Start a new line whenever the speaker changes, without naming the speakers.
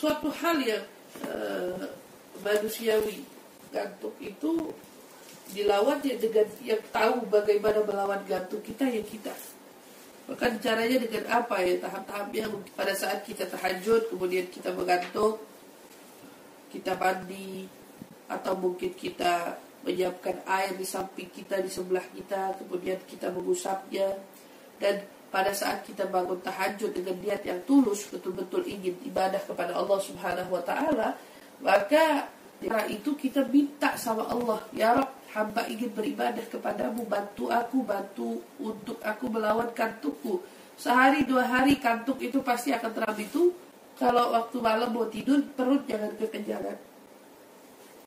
suatu hal yang uh, manusiawi. Gantuk itu dilawan ya dengan yang tahu bagaimana melawan gantung kita ya kita. Bahkan caranya dengan apa ya tahap-tahapnya pada saat kita tahajud kemudian kita mengantuk kita mandi atau mungkin kita menyiapkan air di samping kita di sebelah kita kemudian kita mengusapnya. Dan pada saat kita bangun tahajud dengan niat yang tulus betul-betul ingin ibadah kepada Allah Subhanahu wa taala maka cara itu kita minta sama Allah ya Rabb hamba ingin beribadah kepadamu bantu aku bantu untuk aku melawan kantukku. Sehari dua hari kantuk itu pasti akan terlalu itu. Kalau waktu malam mau tidur perut jangan kekenjangan